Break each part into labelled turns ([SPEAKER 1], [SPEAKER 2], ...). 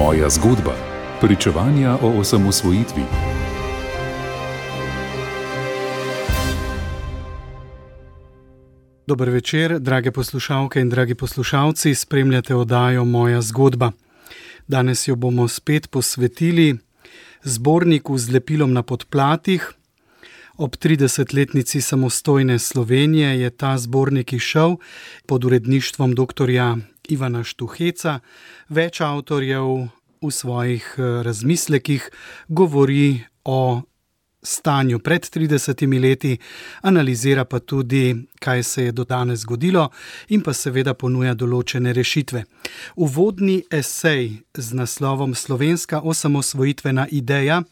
[SPEAKER 1] Moja zgodba. Pričevanja o osamosvojitvi.
[SPEAKER 2] Dober večer, drage poslušalke in dragi poslušalci, spremljate oddajo Moja zgodba. Danes jo bomo spet posvetili zborniku z lepilom na podplatih. Ob 30-letnici samostojne Slovenije je ta zbornik išel pod uredništvom dr. Ivana Štuheca. Več avtorjev v svojih eh, razmislekih govori o stanju pred 30 leti, analizira pa tudi, kaj se je do danes zgodilo, in pa seveda ponuja določene rešitve. Uvodni esej z naslovom Slovenska osamosvojitvena ideja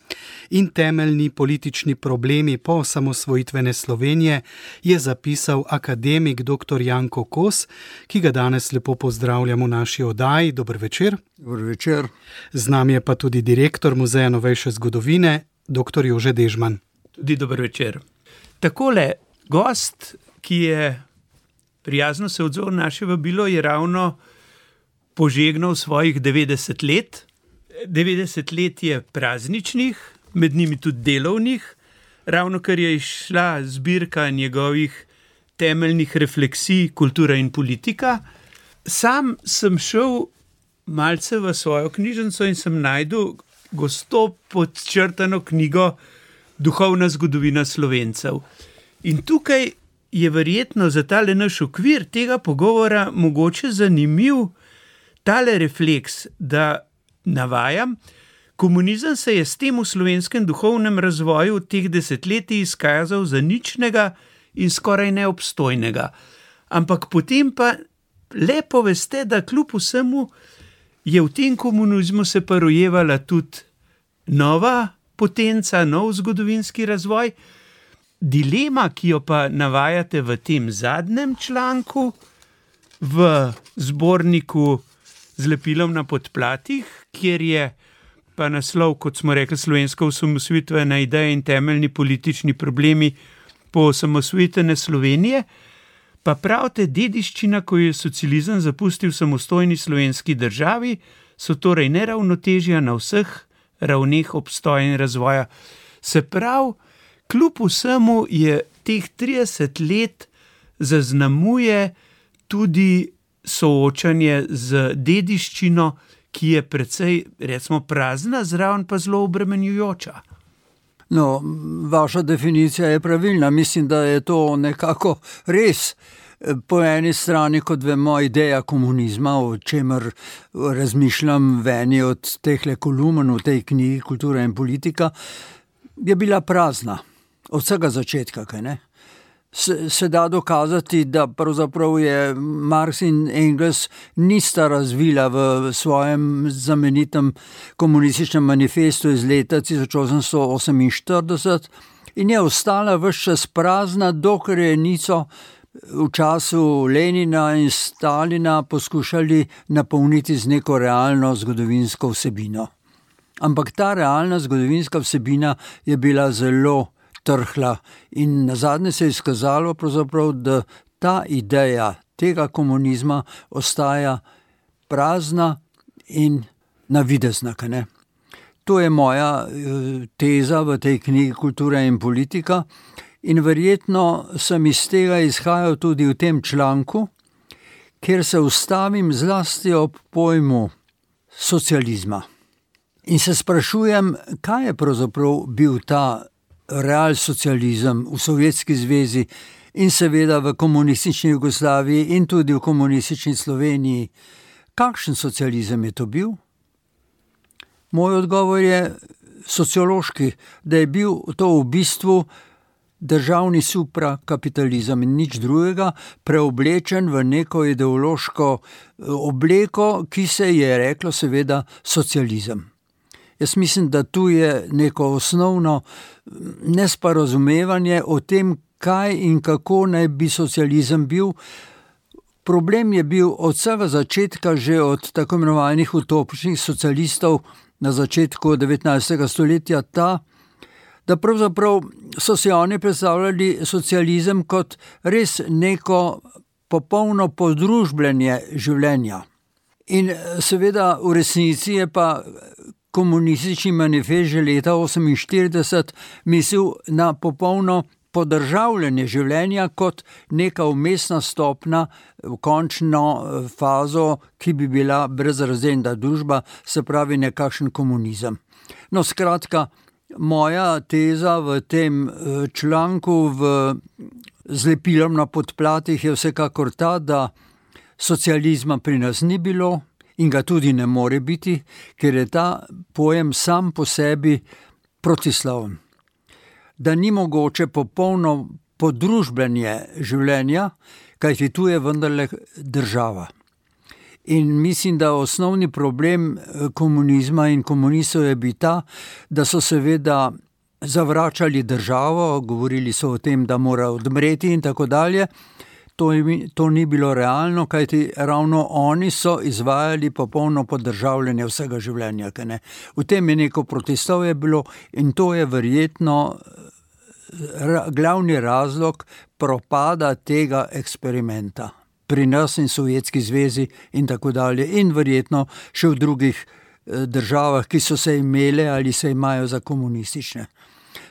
[SPEAKER 2] in temeljni politični problemi po osamosvojitvene Slovenije je zapisal akademik dr. Janko Kos, ki ga danes lepo pozdravljamo v naši oddaji. Dobr večer.
[SPEAKER 3] Dobro večer.
[SPEAKER 2] Z nami je pa tudi direktor Muzeja novejše zgodovine dr. Jože Dežman.
[SPEAKER 4] Tudi dober večer. Takole, gost, ki je prijazno se odzval na naše vabilo, je ravno požegnal svojih 90 let. 90 let je prazničnih, med njimi tudi delovnih, ravno kar je išla zbirka njegovih temeljnih refleksij, kultura in politika. Sam sem šel malce v svojo knjižnico in sem najdel gosto podčrtano knjigo Duhovna zgodovina slovencev. In tukaj je verjetno za tale naš okvir tega pogovora mogoče zanimiv tale refleks, da navajam. Komunizem se je s tem v slovenskem duhovnem razvoju v teh desetletjih izkazal za ničnega in skoraj neobstojnega. Ampak potem pa lepo veste, da kljub vsemu je v tem komunizmu se pa rojevala tudi nova potenca, nov zgodovinski razvoj. Dilema, ki jo pa navajate v tem zadnjem članku, v zborniku z lepilom na podplatih, kjer je pa naslov, kot smo rekli, slovenska osamosvojitvena ideja in temeljni politični problemi po osamosvojitvene Slovenije. Pa pravite, dediščina, ko je socializem zapustil samostojni slovenski državi, so torej neravnotežja na vseh ravneh obstoja in razvoja. Se pravi, kljub vsemu je teh 30 let zaznamuje tudi soočanje z dediščino, ki je precej, recimo, prazna, zraven pa zelo obremenjujoča.
[SPEAKER 3] No, vaša definicija je pravilna. Mislim, da je to nekako res. Po eni strani, kot vemo, ideja komunizma, o čemer razmišljam v eni od teh kolumn v tej knjigi Kultura in politika, je bila prazna od vsega začetka. Se, se da dokazati, da pravzaprav je Marx in Engels nista razvila v svojem znamenitem komunističnem manifestu iz leta 1848 in je ostala vse čas prazna, dokler je nico v času Lenina in Stalina poskušali napolniti z neko realno zgodovinsko vsebino. Ampak ta realna zgodovinska vsebina je bila zelo trhla in na zadnje se je izkazalo, da ta ideja tega komunizma ostaja prazna in navidezna. To je moja eh, teza v tej knjigi Kultura in politika. In verjetno sem iz tega izhajal tudi v tem članku, kjer se ustavim zlasti ob pojmu socializma. In se sprašujem, kaj je pravzaprav bil ta real socializem v Sovjetski zvezi in seveda v komunistični Jugoslaviji in tudi v komunistični Sloveniji. Kakšen socializem je to bil? Moj odgovor je sociološki, da je bil to v bistvu državni suprakapitalizem in nič drugega, preoblečen v neko ideološko eh, obleko, ki se je reklo, seveda, socializem. Jaz mislim, da tu je neko osnovno mm, nesporazumevanje o tem, kaj in kako naj bi socializem bil. Problem je bil od vsega začetka, že od tako imenovanih utopičnih socialistov na začetku 19. stoletja, ta, da pravzaprav so si oni predstavljali socializem kot res neko popolno podružbljanje življenja. In seveda v resnici je pa komunistični manifest že leta 1948 mislil na popolno podržavljanje življenja kot neka umestna stopna v končno eh, fazo, ki bi bila brezrazredna družba, se pravi nekakšen komunizem. No, skratka, moja teza v tem eh, članku v z lepilom na podplatih je vsekakor ta, da socializma pri nas ni bilo in ga tudi ne more biti, ker je ta pojem sam po sebi protislaven da ni mogoče popolno podružbenje življenja, kajti tu je vendarle država. In mislim, da osnovni problem eh, komunizma in komunistov je bil ta, da so seveda zavračali državo, govorili so o tem, da mora odmreti in tako dalje. To, je, to ni bilo realno, kajti ravno oni so izvajali popolno podržavljanje vsega življenja. V tem je neko protestovje bilo in to je verjetno glavni razlog propada tega eksperimenta pri nas in Sovjetski zvezi, in tako dalje, in verjetno še v drugih eh, državah, ki so se imele ali se imajo za komunistične.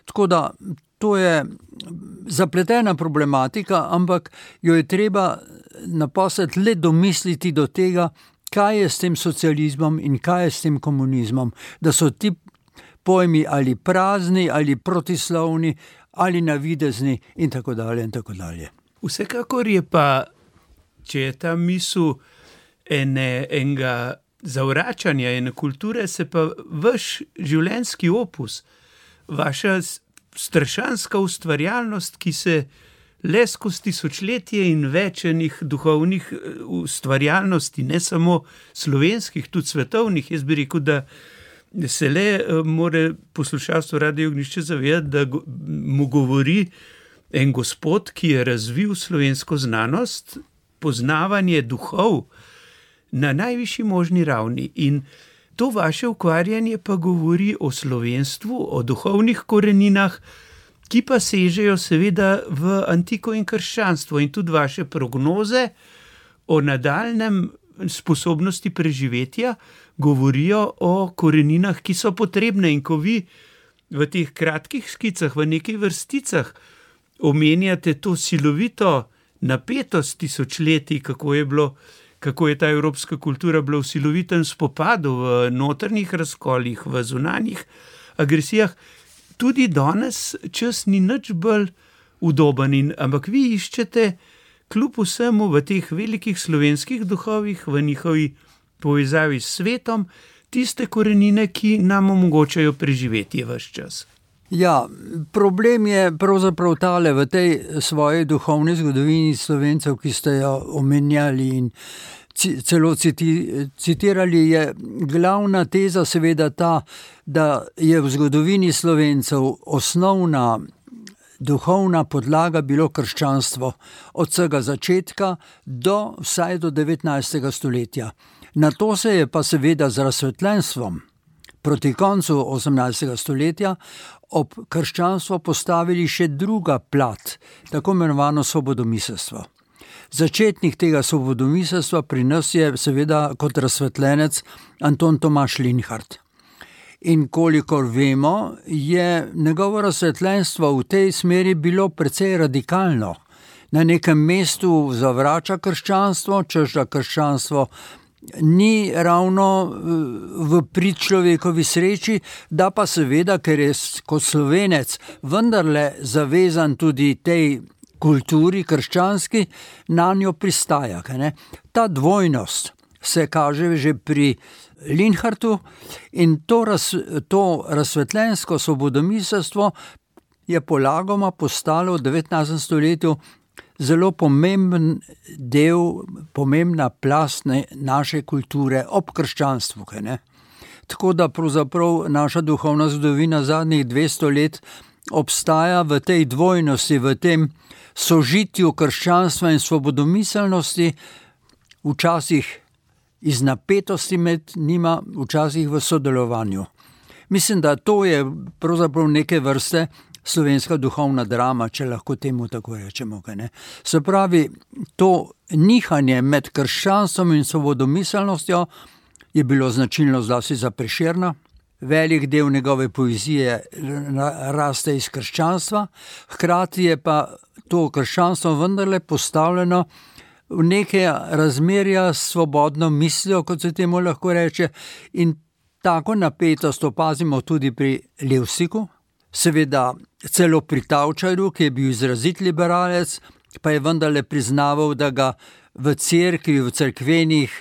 [SPEAKER 3] Tako da to je zapletena problematika, ampak jo je treba naposled le domisliti do tega, kaj je s tem socializmom in kaj je s tem komunizmom, da so ti pojmi ali prazni ali protislovni ali navidezni, in tako dalje. In tako dalje.
[SPEAKER 4] Vsekakor je pa, če je ta misel ene, enega zavračanja ene kulture, se pa vaš življenjski opus, vaša strašanska ustvarjalnost, ki se le skozi tisočletje in večenih duhovnih eh, ustvarjalnosti, ne samo slovenskih, tudi svetovnih, jaz bi rekel, da se le uh, more poslušalstvo radio ognišče zavedati, da mu govori en gospod, ki je razvil slovensko znanost, poznavanje duhov na najvišji možni ravni. In to vaše ukvarjanje pa govori o slovenstvu, o duhovnih koreninah, ki pa sežejo seveda v antiko in krščanstvo, in tudi vaše prognoze o nadaljem sposobnosti preživetja govorijo o koreninah, ki so potrebne. In ko vi v teh kratkih skicah, v nekaj vrsticah, omenjate to silovito napetost tisočletij, kako je bilo. Kako je ta evropska kultura bila v silovitem spopadu, v notrnih razkolih, v zunanjih agresijah, tudi danes čas ni nič bolj udoben. In, ampak vi iščete, kljub vsemu v teh velikih slovenskih duhovih, v njihovi povezavi s svetom, tiste korenine, ki nam omogočajo preživeti vse čas.
[SPEAKER 3] Ja, problem je pravzaprav tale v tej svoji duhovni zgodovini slovencev, ki ste jo omenjali in celo citirali. Je glavna teza, seveda, ta, da je v zgodovini slovencev osnovna duhovna podlaga bilo krščanstvo, od vsega začetka do vsaj do 19. stoletja. Na to se je pa seveda z razsvetljenstvom proti koncu 18. stoletja ob krščanstvo postavili še druga plat, tako imenovano svobodomiselstvo. Začetnik tega svobodomiselstva pri nas je seveda kot razsvetljenec Anton Tomaš Linhardt. In kolikor vemo, je njegovo razsvetljenstvo v tej smeri bilo precej radikalno. Na nekem mestu zavrača krščanstvo, čež da krščanstvo ni ravno v prid človekovi sreči, da pa seveda, ker je kot slovenec vendarle zavezan tudi tej kulturi krščanski, na njo pristaja. Ta dvojnost se kaže že pri Linhartu in to, raz, to razsvetljensko svobodomiselstvo je polagoma postalo v 19. stoletju zelo pomemben del, pomembna plast naše kulture ob krščanstvu. Tako da pravzaprav naša duhovna zgodovina zadnjih 200 let obstaja v tej dvojnosti, v tem sožitju krščanstva in svobodomiselnosti, včasih iz napetosti med njima, včasih v sodelovanju. Mislim, da to je pravzaprav neke vrste slovenska duhovna drama, če lahko temu tako rečemo. Se pravi, to nihanje med krščanstvom in svobodomiselnostjo je bilo značilno zlasti za Prešerna. Velik del njegove poezije raste iz krščanstva, hkrati je pa to krščanstvo vendarle postavljeno v neke razmerja s svobodno mislijo, kot se temu lahko reče, in tako napetost opazimo tudi pri Levsiku, seveda celo pri Tavčarju, ki je bil izrazit liberalec, pa je vendarle priznaval, da ga v cerkvi, v cerkvenih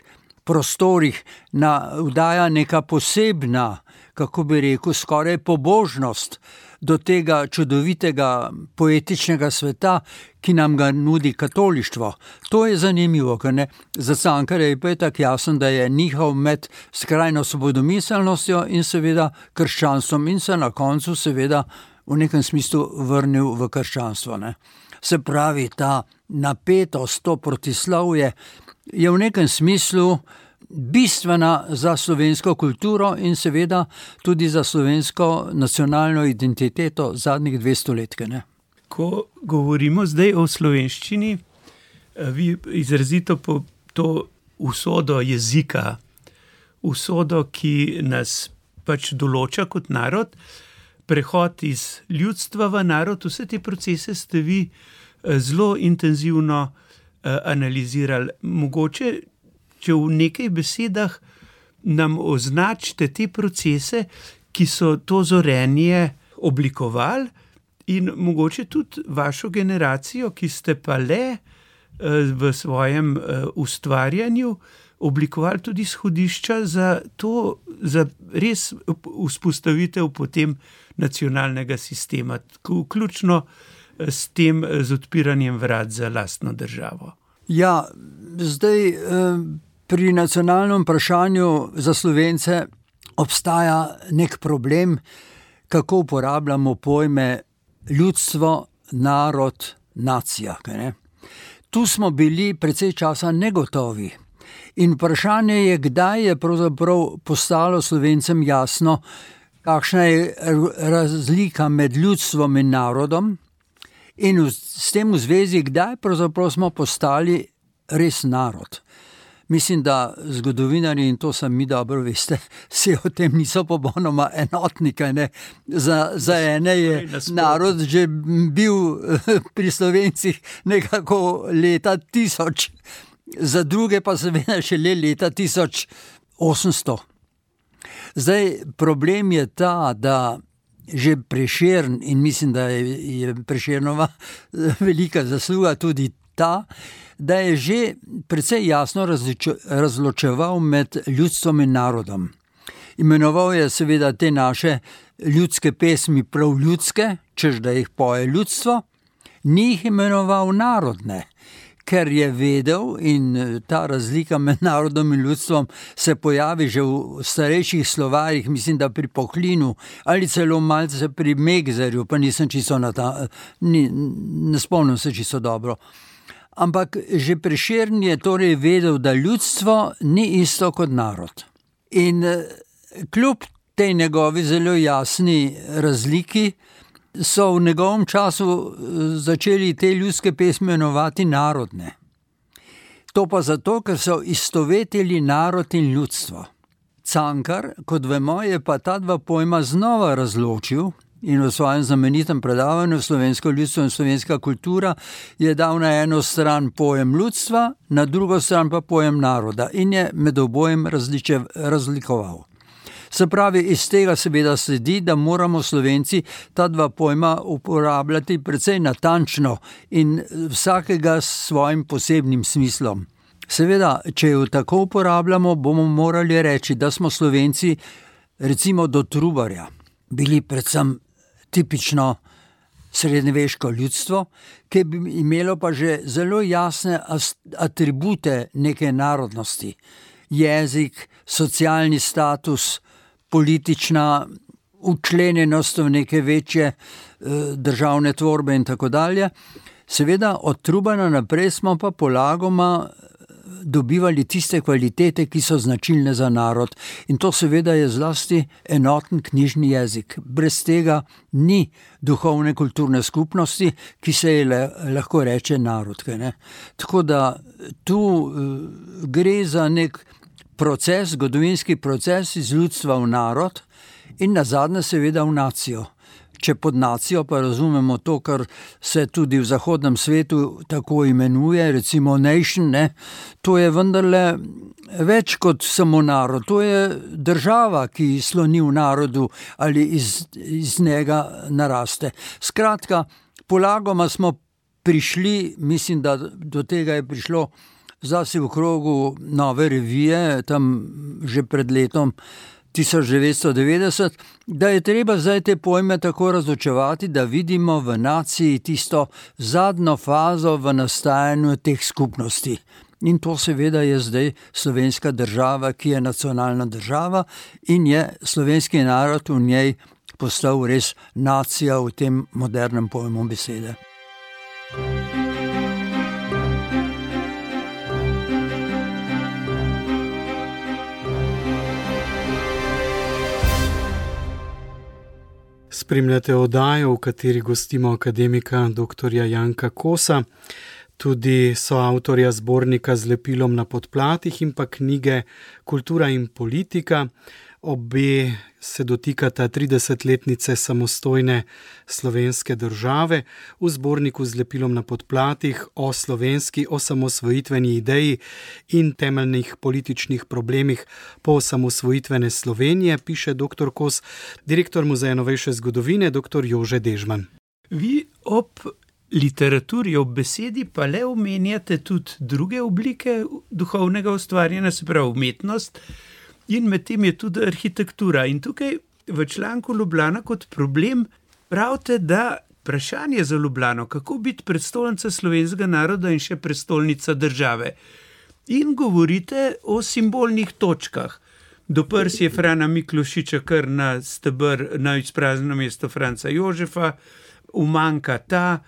[SPEAKER 3] prostorih navdaja neka posebna, kako bi rekel, skoraj pobožnost do tega čudovitega poetičnega sveta, ki nam ga nudi katolištvo. To je zanimivo, ker ne za Cankare je tako jasno, da je njihov med skrajno svobodomiselnostjo in seveda krščanstvom in se na koncu seveda v nekem smislu vrnil v krščanstvo. Ne. Se pravi, ta napetost, to protislovje je v nekem smislu bistvena za slovensko kulturo in seveda tudi za slovensko nacionalno identiteto zadnjih 200 let. Ne?
[SPEAKER 4] Ko govorimo zdaj o slovenščini, eh, vi izrazito po to usodo jezika, usodo, ki nas pač določa kot narod, prehod iz ljudstva v narod, vse te procese ste vi eh, zelo intenzivno eh, analizirali. Mogoče če v nekaj besedah nam označite te procese, ki so to zorenje oblikovali, in mogoče tudi vašo generacijo, ki ste pa le eh, v svojem eh, ustvarjanju oblikovali tudi izhodišča za to, za res vzpostavitev potem nacionalnega sistema, vključno eh, s tem, z odpiranjem vrat za lastno državo.
[SPEAKER 3] Ja, zdaj pri nacionalnem vprašanju za slovence obstaja nek problem, kako uporabljamo pojme ljudstvo, narod, nacija. Tu smo bili precej časa negotovi. In vprašanje je, kdaj je postalo slovencem jasno, kakšna je razlika med ljudstvom in narodom, in s tem v zvezi, kdaj smo postali res narod. Mislim, da zgodovinari in to sami dobro veste, se o tem niso popolnoma enotni. Za, za ene je narod že bil pri slovencih nekako leta tisoč, za druge pa seveda še le leta 1800. Zdaj, problem je ta, da že preširn in mislim, da je, je preširnova velika zasluga tudi ta, da je že precej jasno razločeval med ljudstvom in narodom. Imenoval je seveda te naše ljudske pesmi prav ljudske, čež da jih poje ljudstvo, ni jih imenoval narodne. Ker je vedel, in ta razlika med narodom in ljudstvom se pojavi že v starejših slovarjih, mislim, da pri Pohlinu ali celo malce pri Megzerju, pa nisem čisto na ta, ni, ne spomnim se čisto dobro. Ampak že preširn je torej vedel, da ljudstvo ni isto kot narod. In eh, kljub tej njegovi zelo jasni razliki, so v njegovem času eh, začeli te ljudske pesmi imenovati narodne. To pa zato, ker so istovetili narod in ljudstvo. Cankar, kot vemo, je pa ta dva pojma znova razločil in v svojem znamenitem predavanju Slovensko ljudstvo in slovenska kultura je dal na eno stran pojem ljudstva, na drugo stran pa pojem naroda in je med obojem različe, razlikoval. Se pravi, iz tega seveda sledi, da moramo slovenci ta dva pojma uporabljati precej natančno in vsakega s svojim posebnim smislom. Seveda, če jo tako uporabljamo, bomo morali reči, da smo slovenci, recimo do Trubarja, bili predvsem tipično srednjeveško ljudstvo, ki bi imelo pa že zelo jasne atribute neke narodnosti: jezik, socialni status, politična učlenjenost v neke večje eh, državne tvorbe in tako dalje. Seveda, od Trubana naprej smo pa polagoma dobivali tiste kvalitete, ki so značilne za narod. In to seveda je zlasti enoten knjižni jezik. Brez tega ni duhovne kulturne skupnosti, ki se je le, lahko reče narod. Tako da tu uh, gre za nek proces, zgodovinski proces iz ljudstva v narod in na zadnje seveda v nacijo. Če pod nacijo pa razumemo to, kar se tudi v zahodnem svetu tako imenuje, recimo nation, ne, to je vendarle več kot samo narod, to je država, ki sloni v narodu ali iz, iz njega naraste. Skratka, polagoma smo prišli, mislim, da do tega je prišlo zase v krogu nove revije, tam že pred letom. 1990, da je treba zdaj te pojme tako razočevati, da vidimo v naciji tisto zadnjo fazo v nastajanju teh skupnosti. In to seveda je zdaj slovenska država, ki je nacionalna država in je slovenski narod v njej postal res nacija v tem modernem pojmu besede.
[SPEAKER 2] Spremljate oddajo, v kateri gostimo akademika dr. Janka Kosa, tudi soavtorja zbornika z lepilom na podplatih in pa knjige Kultura in politika obe se dotikata 30-letnice samostojne slovenske države v zborniku z lepilom na podplatih o slovenski osamosvojitveni ideji in temeljnih političnih problemih po osamosvojitvene Slovenije, piše dr. Kos, direktor Muzeja novejše zgodovine, dr. Jože Dežman.
[SPEAKER 4] Vi ob literaturi, ob besedi pa le omenjate tudi druge oblike duhovnega ustvarjanja, se pravi umetnost in med tem je tudi arhitektura. In tukaj v članku Ljubljana kot problem pravite, da vprašanje za Ljubljano, kako biti prestolnica slovenskega naroda in še prestolnica države. In govorite o simbolnih točkah. Doprs je Frana Miklošiča kar na stebr, na izpraznjeno mesto Franca Jožefa, umanka ta,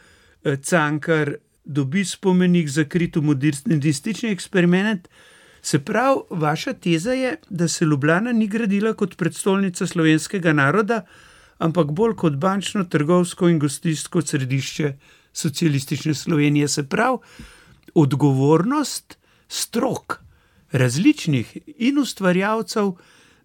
[SPEAKER 4] eh, cankar dobi spomenik za krito modernistični eksperiment. Se pravi, vaša teza je, da se Ljubljana ni gradila kot predstolnica slovenskega naroda, ampak bolj kot bančno, trgovsko in gostijsko središče socialistične Slovenije. Se pravi, odgovornost strok različnih in ustvarjalcev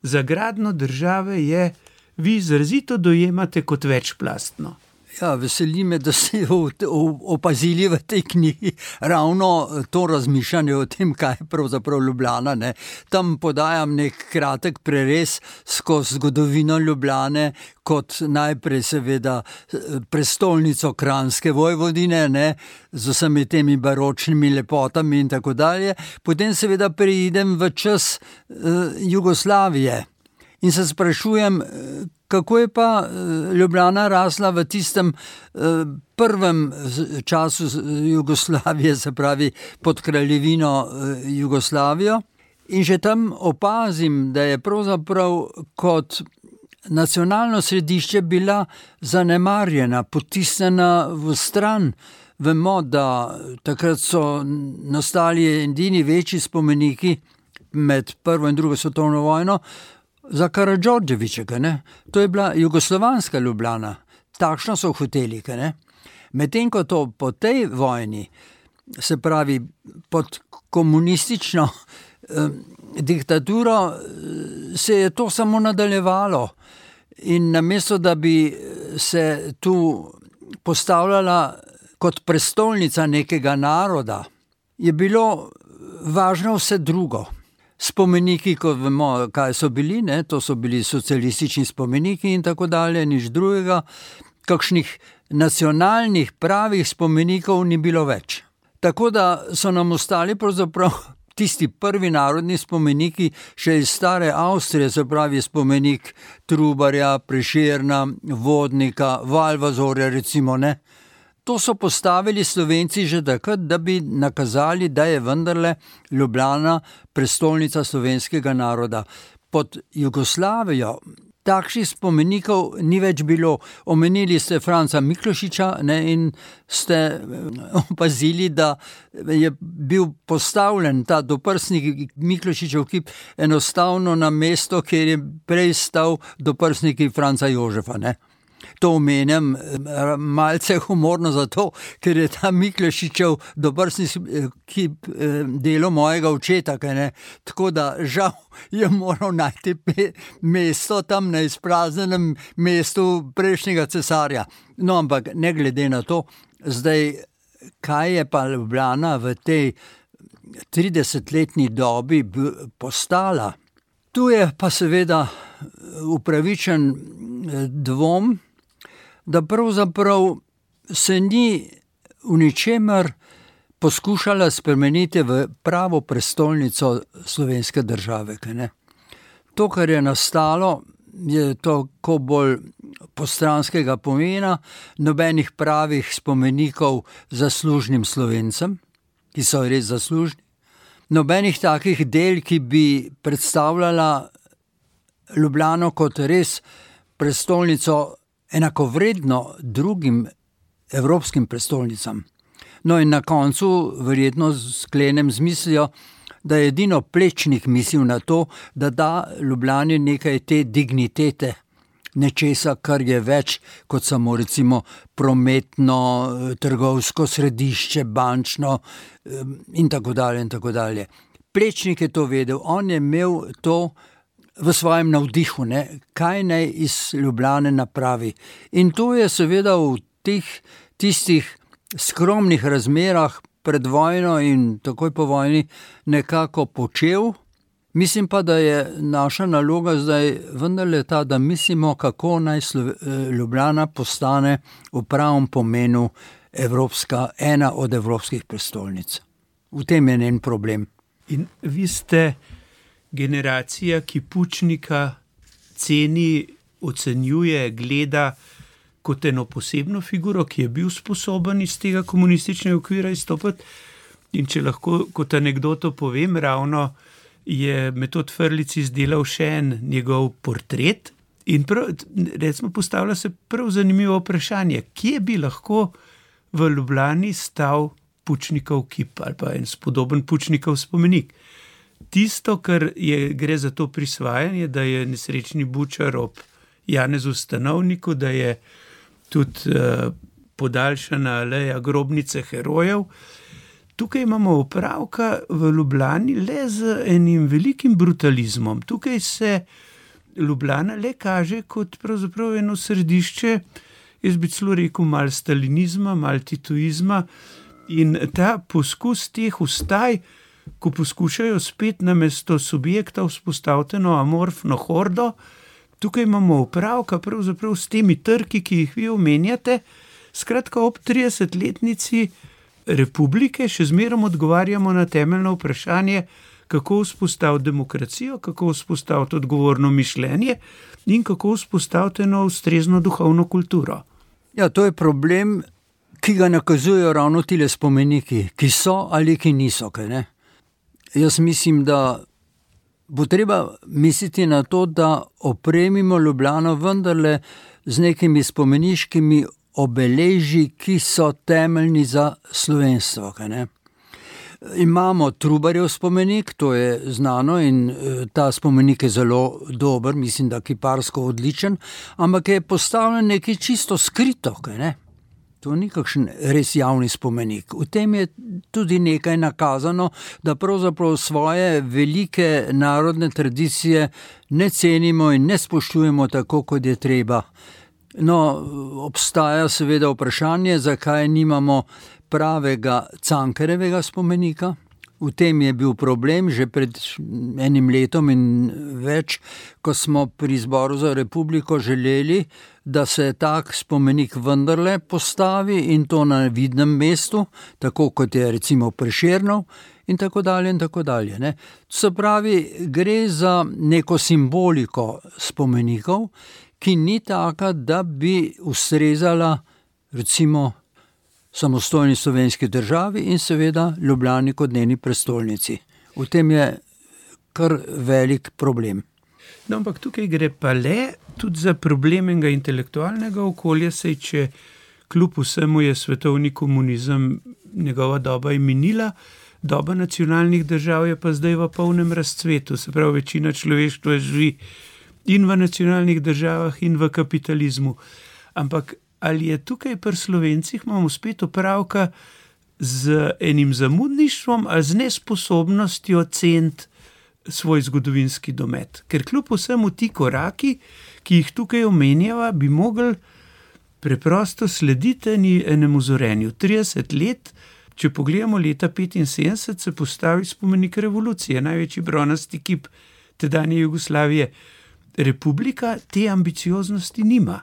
[SPEAKER 4] za gradno države je, vi izrazito dojemate kot večplastno.
[SPEAKER 3] Ja, veseli me, da ste opazili v tej knjigi ravno to razmišljanje o tem, kaj je pravzaprav Ljubljana. Ne. Tam podajam nek kratek prerez skozi zgodovino Ljubljane, kot najprej, seveda, prestolnico Kranske vojvodine, ne, z vsemi temi baročnimi lepotami in tako dalje. Potem, seveda, preidem v čas uh, Jugoslavije in se sprašujem, kako je pa eh, Ljubljana rasla v tistem eh, prvem času Jugoslavije, se pravi pod kraljevino eh, Jugoslavijo. In že tam opazim, da je pravzaprav kot nacionalno središče bila zanemarjena, potisnjena v stran. Vemo, da takrat so nastali edini večji spomeniki med prvo in drugo svetovno vojno, za Karadžordževiča, to je bila jugoslovanska Ljubljana, takšno so hoteli. Medtem ko to po tej vojni, se pravi pod komunistično eh, diktaturo, eh, se je to samo nadaljevalo. In namesto da bi se tu postavljala kot prestolnica nekega naroda, je bilo važno vse drugo. Spomeniki, kot vemo, kaj so bili, ne? to so bili socialistični spomeniki in tako dalje, nič drugega. Kakšnih nacionalnih, pravih spomenikov ni bilo več. Tako da so nam ostali pravzaprav tisti prvi narodni spomeniki, še iz stare Avstrije, se pravi spomenik Trubarja, Preširna, Vodnika, Valvazorja, recimo ne. To so postavili Slovenci že takrat, da bi nakazali, da je vendarle Ljubljana prestolnica slovenskega naroda. Pod Jugoslavijo takšnih spomenikov ni več bilo. Omenili ste Franca Miklošiča ne, in ste eh, opazili, da je bil postavljen ta doprsnik Miklošičev kip enostavno na mesto, kjer je prej stal doprsnik Franca Jožefa. Ne. To omenjam eh, malce humorno zato, ker je ta Miklošičev dobrstni kip eh, delo mojega očeta. Tako da žal je moral najti mesto tam na izpraznjenem mestu prejšnjega cesarja. No, ampak ne glede na to, zdaj, kaj je pa Ljubljana v tej 30-letni dobi postala. Tu je pa seveda upravičen eh, dvom, da pravzaprav se ni v ničemer poskušala spremeniti v pravo prestolnico slovenske države. To, kar je nastalo, je tako bolj postranskega pomena, nobenih pravih spomenikov zaslužnim slovencem, ki so res zaslužni, nobenih takih del, ki bi predstavljala Ljubljano kot res prestolnico enakovredno drugim evropskim prestolnicam. No, in na koncu, verjetno sklenem z mislijo, da je edino plečnik mislil na to, da da Ljubljani nekaj te dignitete, nečesa, kar je več kot samo recimo prometno, trgovsko središče, bančno in tako dalje. In tako dalje. Plečnik je to vedel, on je imel to v svojem navdihu, ne, kaj naj iz Ljubljana napravi. In to je seveda v teh tistih skromnih razmerah pred vojno in takoj po vojni nekako počel. Mislim pa, da je naša naloga zdaj vendarle ta, da mislimo, kako naj Ljubljana postane v pravem pomenu Evropska, ena od evropskih prestolnic. V tem je njen problem.
[SPEAKER 4] In vi ste generacija, ki pučnika ceni, ocenjuje, gleda kot eno posebno figuro, ki je bil sposoben iz tega komunističnega okvira izstopiti. In če lahko kot anegdoto povem, ravno je metod Frlic izdelal še en njegov portret. In prav, recimo, postavlja se prav zanimivo vprašanje, kje bi lahko v Ljubljani stal pučnikov kip ali pa en spodoben pučnikov spomenik tisto, kar je, gre za to prisvajanje, da je nesrečni Bučar ob Janezu Stanovniku, da je tudi uh, podaljšana aleja grobnice herojev. Tukaj imamo opravka v Ljubljani le z enim velikim brutalizmom. Tukaj se Ljubljana le kaže kot pravzaprav eno središče, jaz bi celo rekel, malo stalinizma, malo tituizma in ta poskus teh ustaj ko poskušajo spet na mesto subjekta vzpostaviti eno amorfno hordo, tukaj imamo upravka pravzaprav s temi trki, ki jih vi omenjate. Skratka, ob 30-letnici republike še zmeraj odgovarjamo na temeljno vprašanje, kako vzpostaviti demokracijo, kako vzpostaviti odgovorno mišljenje in kako vzpostaviti eno ustrezno duhovno kulturo.
[SPEAKER 3] Ja, to je problem, ki ga nakazujejo ravno ti le spomeniki, ki so ali ki niso. Kaj, Jaz mislim, da bo treba misliti na to, da opremimo Ljubljano vendarle z nekimi spomeniškimi obeleži, ki so temeljni za slovenstvo. Imamo Trubarjev spomenik, to je znano in eh, ta spomenik je zelo dober, mislim, da kiparsko odličen, ampak je postavljen nekaj čisto skrito. Kaj, To ni kakšen res javni spomenik. V tem je tudi nekaj nakazano, da pravzaprav svoje velike narodne tradicije ne cenimo in ne spoštujemo tako, kot je treba. No, obstaja seveda vprašanje, zakaj nimamo pravega cankarevega spomenika. V tem je bil problem že pred enim letom in več, ko smo pri Zboru za republiko želeli, da se tak spomenik vendarle postavi in to na vidnem mestu, tako kot je recimo Preširnov. In tako dalje, in tako dalje. Ne. Se pravi, gre za neko simboliko spomenikov, ki ni taka, da bi ustrezala, recimo, samostojni slovenski državi in seveda Ljubljani kot njeni prestolnici. V tem je kar velik problem.
[SPEAKER 4] No, ampak tukaj gre pa le tudi za problem enega intelektualnega okolja, sej če kljub vsemu je svetovni komunizem, njegova doba je minila, doba nacionalnih držav je pa zdaj v polnem razcvetu, se pravi, večina človeštva živi in v nacionalnih državah, in v kapitalizmu. Ampak ali je tukaj pri slovencih, imamo spet opravka z enim zamudništvom ali z nesposobnostjo ceniti svoj zgodovinski domet. Ker kljub vsemu ti koraki, ki jih tukaj omenjava, bi mogli preprosto slediti enemu zorenju. 30 let, če pogledamo leta 75, se postavi spomenik revolucije, največji bronasti kip tedanje Jugoslavije. Republika te ambicioznosti nima.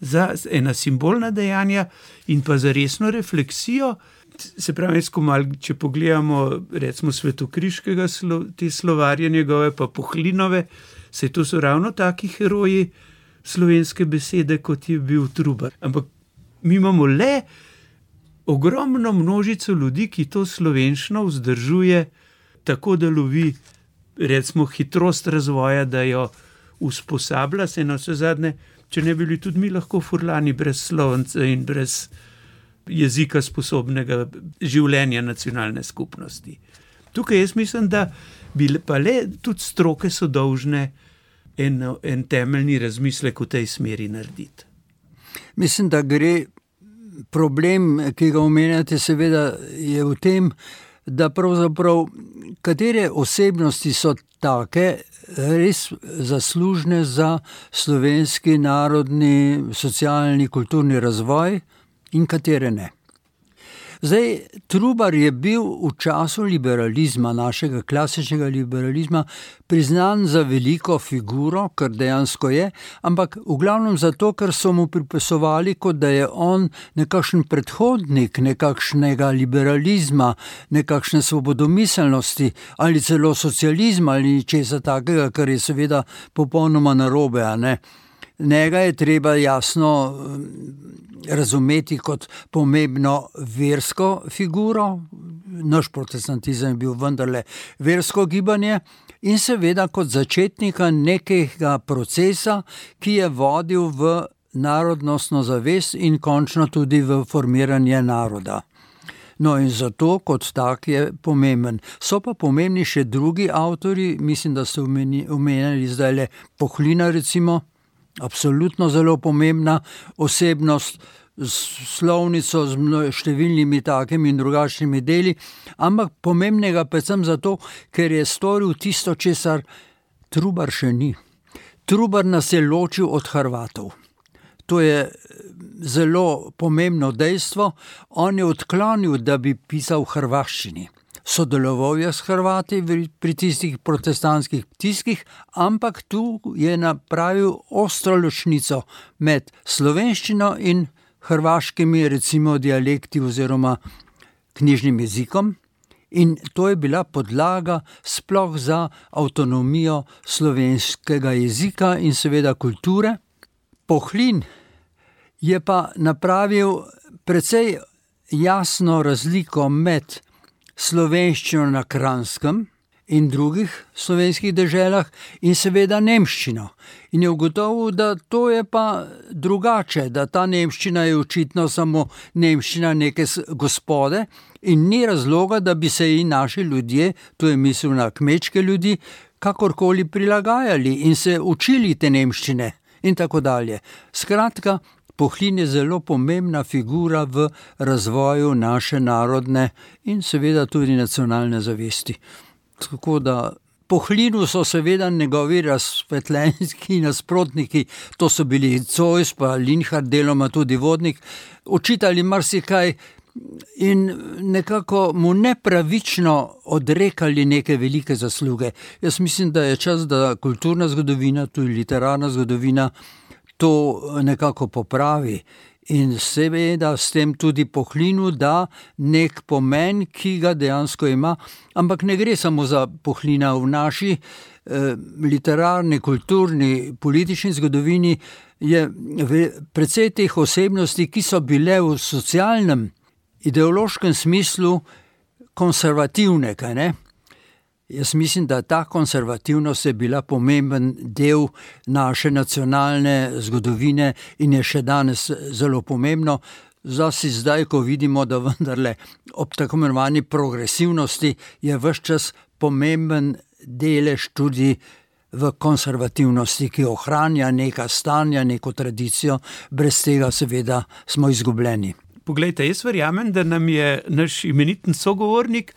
[SPEAKER 4] Za ena simbolna dejanja in pa za resno refleksijo, se pravi, mal, če pogledamo, recimo, svetokriškega, slo, te slovarje njegove, pa pohlinove, se to so ravno taki heroji slovenske besede, kot je bil Trubar. Ampak mi imamo le ogromno množico ljudi, ki to slovenščino vzdržuje tako, da lovi, recimo, hitrost razvoja, da jo usposablja, se na vse zadnje, če ne bi bili tudi mi lahko furlani brez slovence in brez jezika sposobnega življenja nacionalne skupnosti. Tukaj jaz mislim, da bi pa le tudi stroke so dolžne en, en temeljni razmislek v tej smeri narediti.
[SPEAKER 3] Mislim, da gre problem, ki ga omenjate, seveda je v tem, da pravzaprav katere osebnosti so take. Res zaslužne za slovenski narodni, socialni, kulturni razvoj, in katere ne. Zdaj, Trubar je bil v času liberalizma, našega klasičnega liberalizma, priznan za veliko figuro, kar dejansko je, ampak v glavnem zato, ker so mu pripisovali, kot da je on nekakšen predhodnik nekakšnega liberalizma, nekakšne svobodomiselnosti ali celo socializma ali česa takega, kar je seveda popolnoma narobe. Njega je treba jasno razumeti kot pomembno versko figuro, naš protestantizem je bil vendarle versko gibanje, in seveda kot začetnika nekega procesa, ki je vodil v narodnostno zavest in končno tudi v formiranje naroda. No, in zato kot tak je pomemben. So pa pomembni še drugi avtori, mislim, da ste omenjali zdaj le Pohlina, recimo absolutno zelo pomembna osebnost, s slovnico, z številnimi takimi in drugačnimi deli, ampak pomembnega predvsem zato, ker je storil tisto, česar Trubar še ni. Trubar nas je ločil od Hrvatov. To je zelo pomembno dejstvo. On je odklonil, da bi pisal v hrvaščini sodeloval je s Hrvati pri tistih protestantskih tiskih, ampak tu je napravil ostro ločnico med slovenščino in hrvaškimi, recimo, dialekti oziroma knjižnim jezikom. In to je bila podlaga sploh za avtonomijo slovenskega jezika in seveda kulture. Pohlin je pa napravil precej jasno razliko med slovenščino na Kranskem in drugih slovenskih deželah, in seveda nemščino. In je ugotovil, da to je pa drugače, da ta nemščina je očitno samo nemščina neke gospode, in ni razloga, da bi se ji naši ljudje, to je mislil na kmečke ljudi, kakorkoli prilagajali in se učili te nemščine. In tako dalje. Skratka, Pohlin je zelo pomembna figura v razvoju naše narodne in seveda tudi nacionalne zavesti. Tako da Pohlinu so seveda njegovi razsvetljenski nasprotniki, to so bili Cojs, pa Linhard, deloma tudi vodnik, učitali marsikaj. In nekako mu nepravično odrekali neke velike zasluge. Jaz mislim, da je čas, da kulturna zgodovina, tudi literarna zgodovina, to nekako popravi. In seveda s tem tudi pohlinu da nek pomen, ki ga dejansko ima, ampak ne gre samo za pohlina v naši eh, literarni, kulturni, politični zgodovini. Je precej teh osebnosti, ki so bile v socialnem, ideološkem smislu konservativne, kaj ne? Jaz mislim, da ta konservativnost je bila pomemben del naše nacionalne zgodovine in je še danes zelo pomembno. Zlasti zdaj, ko vidimo, da vendarle ob tako imenovani progresivnosti je vse čas pomemben delež tudi v konservativnosti, ki ohranja neka stanja, neko tradicijo, brez tega, seveda, smo izgubljeni.
[SPEAKER 4] Poglejte, jaz verjamem, da nam je naš imeniten sogovornik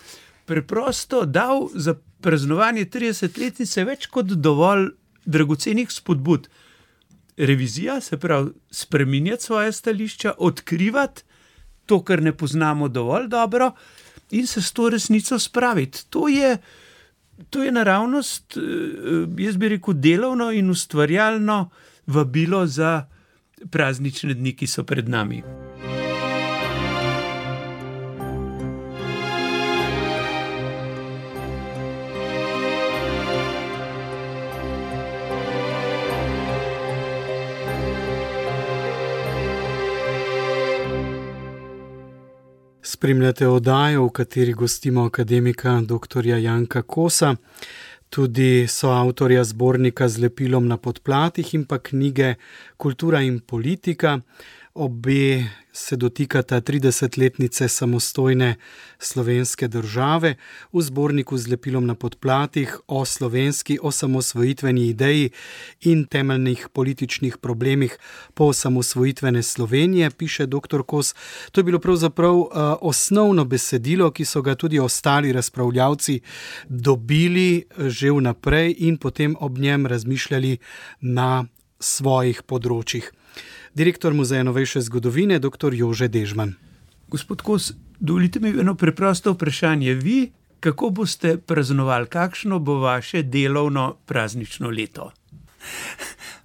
[SPEAKER 4] preprosto dal za praznovanje 30-letnice več kot dovolj dragocenih spodbud. Revizija, se pravi, spremenjati svoje stališča, odkrivati to, kar ne poznamo dovolj dobro, in se s to resnico spraviti. To je, to je naravnost, eh, jaz bi rekel, delovno in ustvarjalno vabilo za praznične dni, ki so pred nami.
[SPEAKER 2] Spremljate oddajo, v kateri gostimo akademika dr. Janka Kosa, tudi soavtorja zbornika z lepilom na podplatih in pa knjige Kultura in politika. Obe se dotikata 30-letnice samostojne slovenske države v zborniku z lepilom na podplatih o slovenski osamosvojitveni ideji in temeljnih političnih problemih po osamosvojitvene Slovenije, piše dr. Kos. To je bilo pravzaprav uh, osnovno besedilo, ki so ga tudi ostali razpravljavci dobili eh, že vnaprej in potem ob njem razmišljali na svojih področjih direktor Muzeja novejše zgodovine, dr. Jože Dežman.
[SPEAKER 4] Gospod Kos, dovolite mi eno preprosto vprašanje. Vi, kako boste praznovali, kakšno bo vaše delovno praznično leto?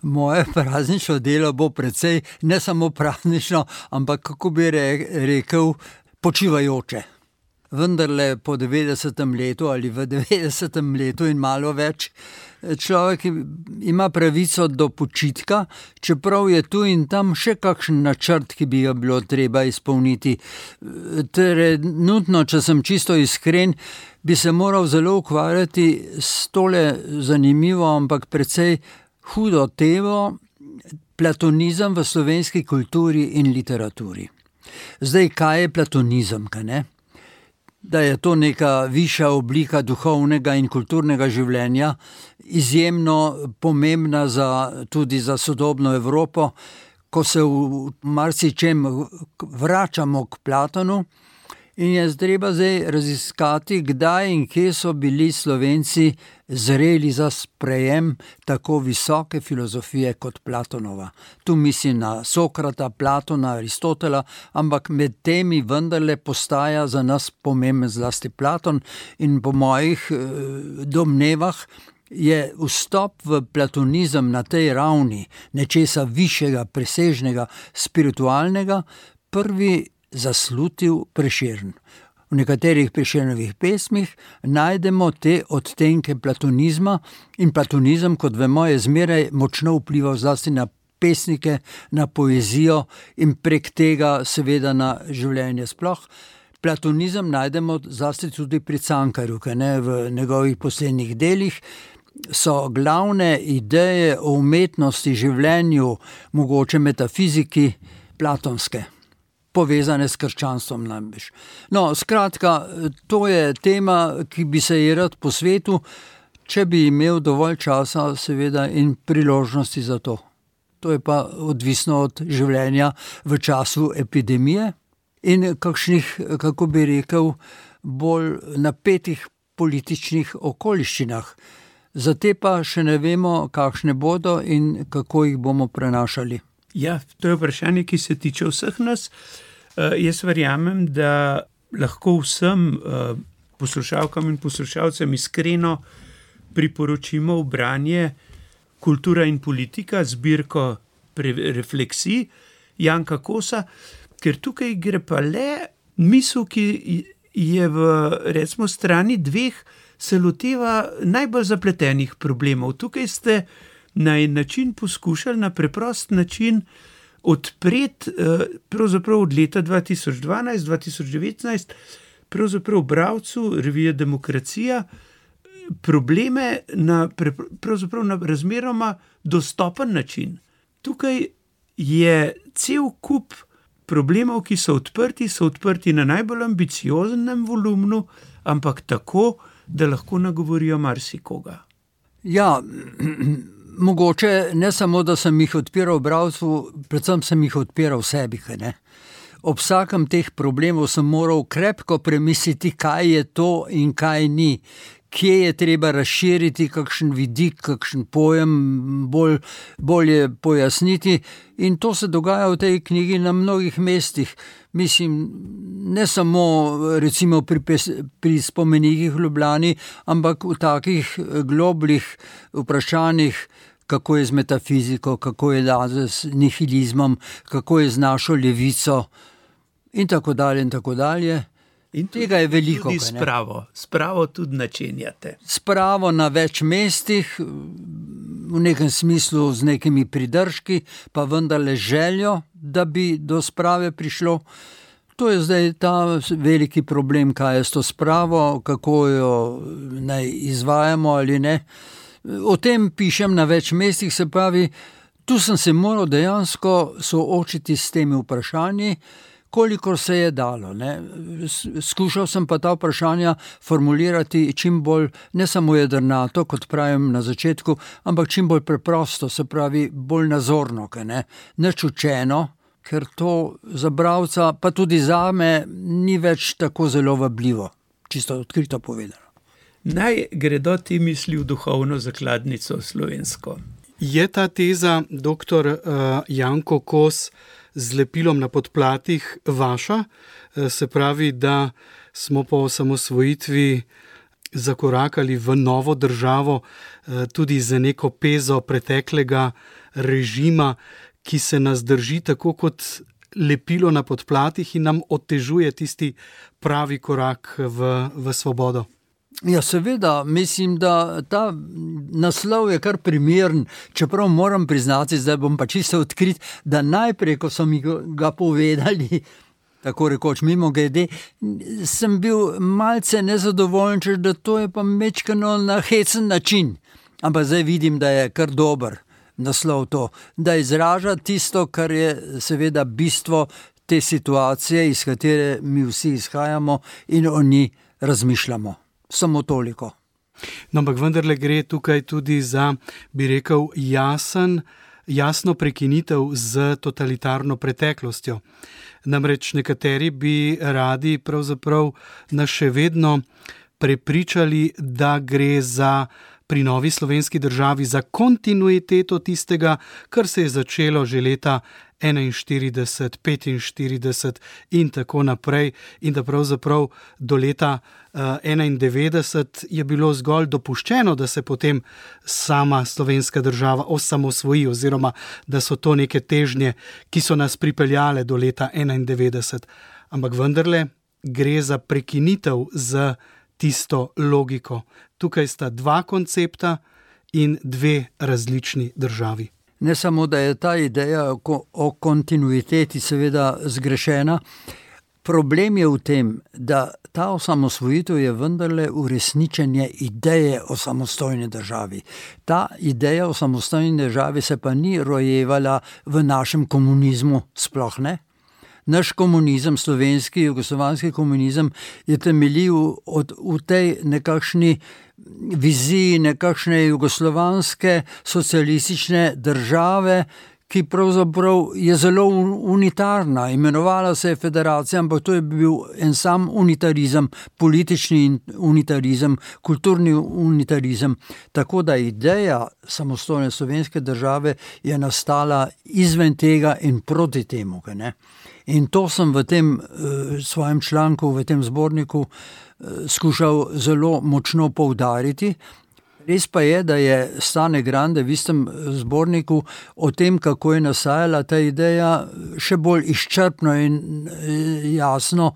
[SPEAKER 3] Moje praznično delo bo precej ne samo praznično, ampak kako bi rekel, počivajoče. Vendar le po 90. letu ali v 90. letu in malo več, človek ima pravico do počitka, čeprav je tu in tam še kakšen načrt, ki bi ga bilo treba izpolniti. Trenutno, če sem čisto iskren, bi se moral zelo ukvarjati s tole zanimivo, ampak precej hudo temo, platonizem v slovenski kulturi in literaturi. Zdaj, kaj je platonizem, kaj ne? Da je to neka višja oblika duhovnega in kulturnega življenja, izjemno pomembna za, tudi za sodobno Evropo, ko se v marsičem vračamo k Platonu. In je treba zdaj raziskati, kdaj in kje so bili Slovenci zreli za sprejem tako visoke filozofije kot Platonova. Tu mislim na Sokrata, Platona, Aristotela, ampak med temi vendarle postaja za nas pomemben zlasti Platon in po mojih eh, domnevah. Je vstop v platonizem na tej ravni, nečesa višjega, presežnega, spiritualnega, prvi zaslutil preširn. V nekaterih preširnovih pesmih najdemo te odtenke platonizma in platonizem, kot vemo, je zmeraj močno vplival zlasti na pesnike, na poezijo in prek tega seveda na življenje sploh. Platonizem najdemo zlasti tudi pri Cankarju, ki ne v njegovih poslednjih delih. So glavne ideje o umetnosti, življenju, mogoče metafiziki, platonske povezane s krščanstvom. Namreč. No, skratka, to je tema, ki bi se ji rad po svetu, če bi imel dovolj časa, seveda, in priložnosti za to. To je pa odvisno od življenja v času epidemije in kakšnih, kako bi rekel, bolj napetih političnih okoliščinah. Zate pa še ne vemo, kakšne bodo in kako jih bomo prenašali.
[SPEAKER 4] Ja, to je vprašanje, ki se tiče vseh nas. Jaz verjamem, da lahko vsem uh, poslušalkam in poslušalcem iskreno priporočimo branje Kultura in politika, zbirko refleksij Janka Kosa, ker tukaj gre pa le misel, ki je v recimo strani dveh, se loteva najbolj zapletenih problemov. Tukaj ste na en način poskušali, na preprost način, odpreti, eh, pravzaprav od leta 2012-2019, pravzaprav bravcu revije Demokracija, probleme na, na razmeroma dostopen način. Tukaj je cel kup problemov, ki so odprti, so odprti na najbolj ambicioznem volumnu, ampak tako, da lahko nagovorijo marsikoga.
[SPEAKER 3] Ja, mogoče ne samo, da sem jih odpiral bralcu, predvsem sem jih odpiral sebi. Ob vsakem teh problemov sem moral krepko premisliti, kaj je to in kaj ni, kje je treba razširiti kakšen vidik, kakšen pojem, bolj, bolje pojasniti. In to se dogaja v tej knjigi na mnogih mestih. Mislim, ne samo recimo, pri, pri spomenikih v Ljubljani, ampak v takih globljih vprašanjih. Kako je z metafiziko, kako je z nihilizmom, kako je z našo levico, in tako dalje. In tako dalje. In tega je veliko.
[SPEAKER 4] Tudi spravo, spravo tudi načenjate.
[SPEAKER 3] Spravo na več mestih, v nekem smislu z nekimi pridržki, pa vendarle željo, da bi do sprave prišlo. To je zdaj ta veliki problem, kaj je s to spravo, kako jo naj izvajamo ali ne. O tem pišem na več mestih, se pravi, tu sem se moral dejansko soočiti s temi vprašanji kolikor se je dalo. Ne. Skušal sem pa ta vprašanja formulirati čim bolj, ne samo jedrnato, kot pravim na začetku, ampak čim bolj preprosto, se pravi, bolj nazorno, ne, nečučeno, ker to za bralca, pa tudi za me, ni več tako zelo vabljivo, čisto odkrito povedano.
[SPEAKER 4] Naj gredo ti misli v duhovno zakladnico slovensko.
[SPEAKER 2] Je ta teza, doktor uh, Janko Kos, z lepilom na podplatih vaša, eh, se pravi, da smo po osamosvojitvi zakorakali v novo državo, eh, tudi za neko pezo preteklega režima, ki se nas drži tako kot lepilo na podplatih in nam otežuje tisti pravi korak v, v svobodo.
[SPEAKER 3] Ja, seveda, mislim, da ta naslov je kar primeren, čeprav moram priznati, da bom pa čisto odkrit, da najprej, ko so mi ga povedali, tako rekoč mimo GD, sem bil malce nezadovoljen, če da to je pa mečkano na hecen način. Ampak zdaj vidim, da je kar dober naslov to, da izraža tisto, kar je seveda bistvo te situacije, iz katere mi vsi izhajamo in o njej razmišljamo samo toliko.
[SPEAKER 2] No, ampak vendarle gre tukaj tudi za, bi rekel, jasen, jasno prekinitev z totalitarno preteklostjo. Namreč nekateri bi radi pravzaprav nas še vedno prepričali, da gre za pri novi slovenski državi za kontinuiteto tistega, kar se je začelo že leta 41, 45 in tako naprej, in da pravzaprav do leta uh, eh, 91 je bilo zgolj dopuščeno, da se potem sama slovenska država osamosvoji, oziroma da so to neke težnje, ki so nas pripeljale do leta 91. Ampak vendarle gre za prekinitev z tisto logiko. Tukaj sta dva koncepta in dve različni državi.
[SPEAKER 3] Ne samo, da je ta ideja o kontinuiteti seveda zgrešena, problem je v tem, da ta osamosvojitev je vendarle uresničenje ideje o samostojni državi. Ta ideja o samostojni državi se pa ni rojevala v našem komunizmu, sploh ne. Naš komunizem, slovenski, jugoslovanski komunizem, je temeljil v tej nekakšni viziji nekakšne jugoslovanske socialistične države, ki pravzaprav je zelo unitarna. Imenovala se je federacija, ampak to je bil en sam unitarizem, politični unitarizem, kulturni unitarizem. Tako da ideja samostojne slovenske države je nastala izven tega in proti temu. In to sem v tem uh, svojem članku, v tem zborniku, uh, skušal zelo močno poudariti. Res pa je, da je Stane Grande v istem zborniku o tem, kako je nastajala ta ideja, še bolj izčrpno in eh, jasno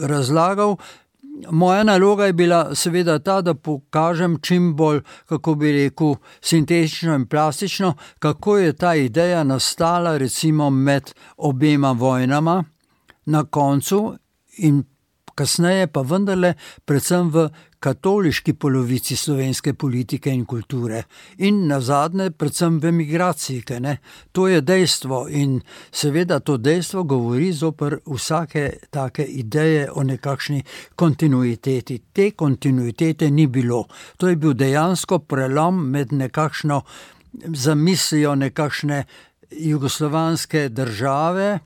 [SPEAKER 3] razlagal. Moja naloga je bila seveda ta, da pokažem čim bolj, kako bi rekel, sintetično in plastično, kako je ta ideja nastala recimo med obema vojnama na koncu in kasneje pa vendarle predvsem v katoliški polovici slovenske politike in kulture in na zadnje predvsem v emigraciji. To je dejstvo in seveda to dejstvo govori zoper vsake take ideje o nekakšni kontinuiteti. Te kontinuitete ni bilo. To je bil dejansko prelom med nekakšno zamislijo nekakšne jugoslovanske države,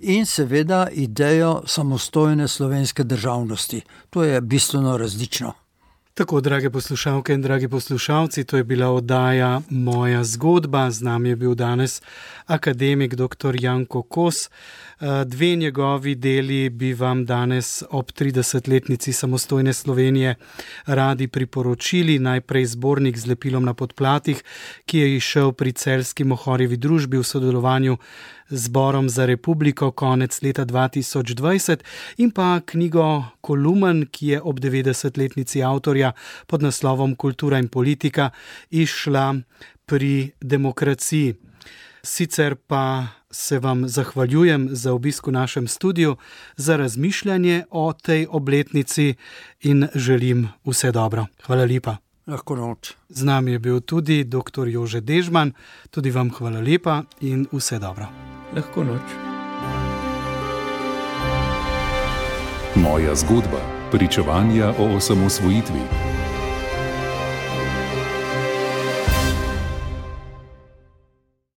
[SPEAKER 3] in seveda idejo samostojne slovenske državnosti. To je bistveno različno.
[SPEAKER 2] Tako, drage poslušalke in dragi poslušalci, to je bila oddaja Moja zgodba. Z nami je bil danes akademik dr. Janko Kos. Eh, dve njegovi deli bi vam danes ob 30-letnici samostojne Slovenije radi priporočili. Najprej zbornik z lepilom na podplatih, ki je išel pri celski mohorjevi družbi v sodelovanju zborom za republiko konec leta 2020 in pa knjigo Kolumen, ki je ob 90-letnici avtorja pod naslovom Kultura in politika išla pri demokraciji. Sicer pa se vam zahvaljujem za obisk v našem studiu, za razmišljanje o tej obletnici in želim vse dobro. Hvala lepa.
[SPEAKER 3] Lahko noč.
[SPEAKER 2] Z nami je bil tudi dr. Jože Dežman, tudi vam hvala lepa in vse dobro.
[SPEAKER 4] Lahko noč.
[SPEAKER 1] Moja zgodba, pričevanja o osamosvojitvi.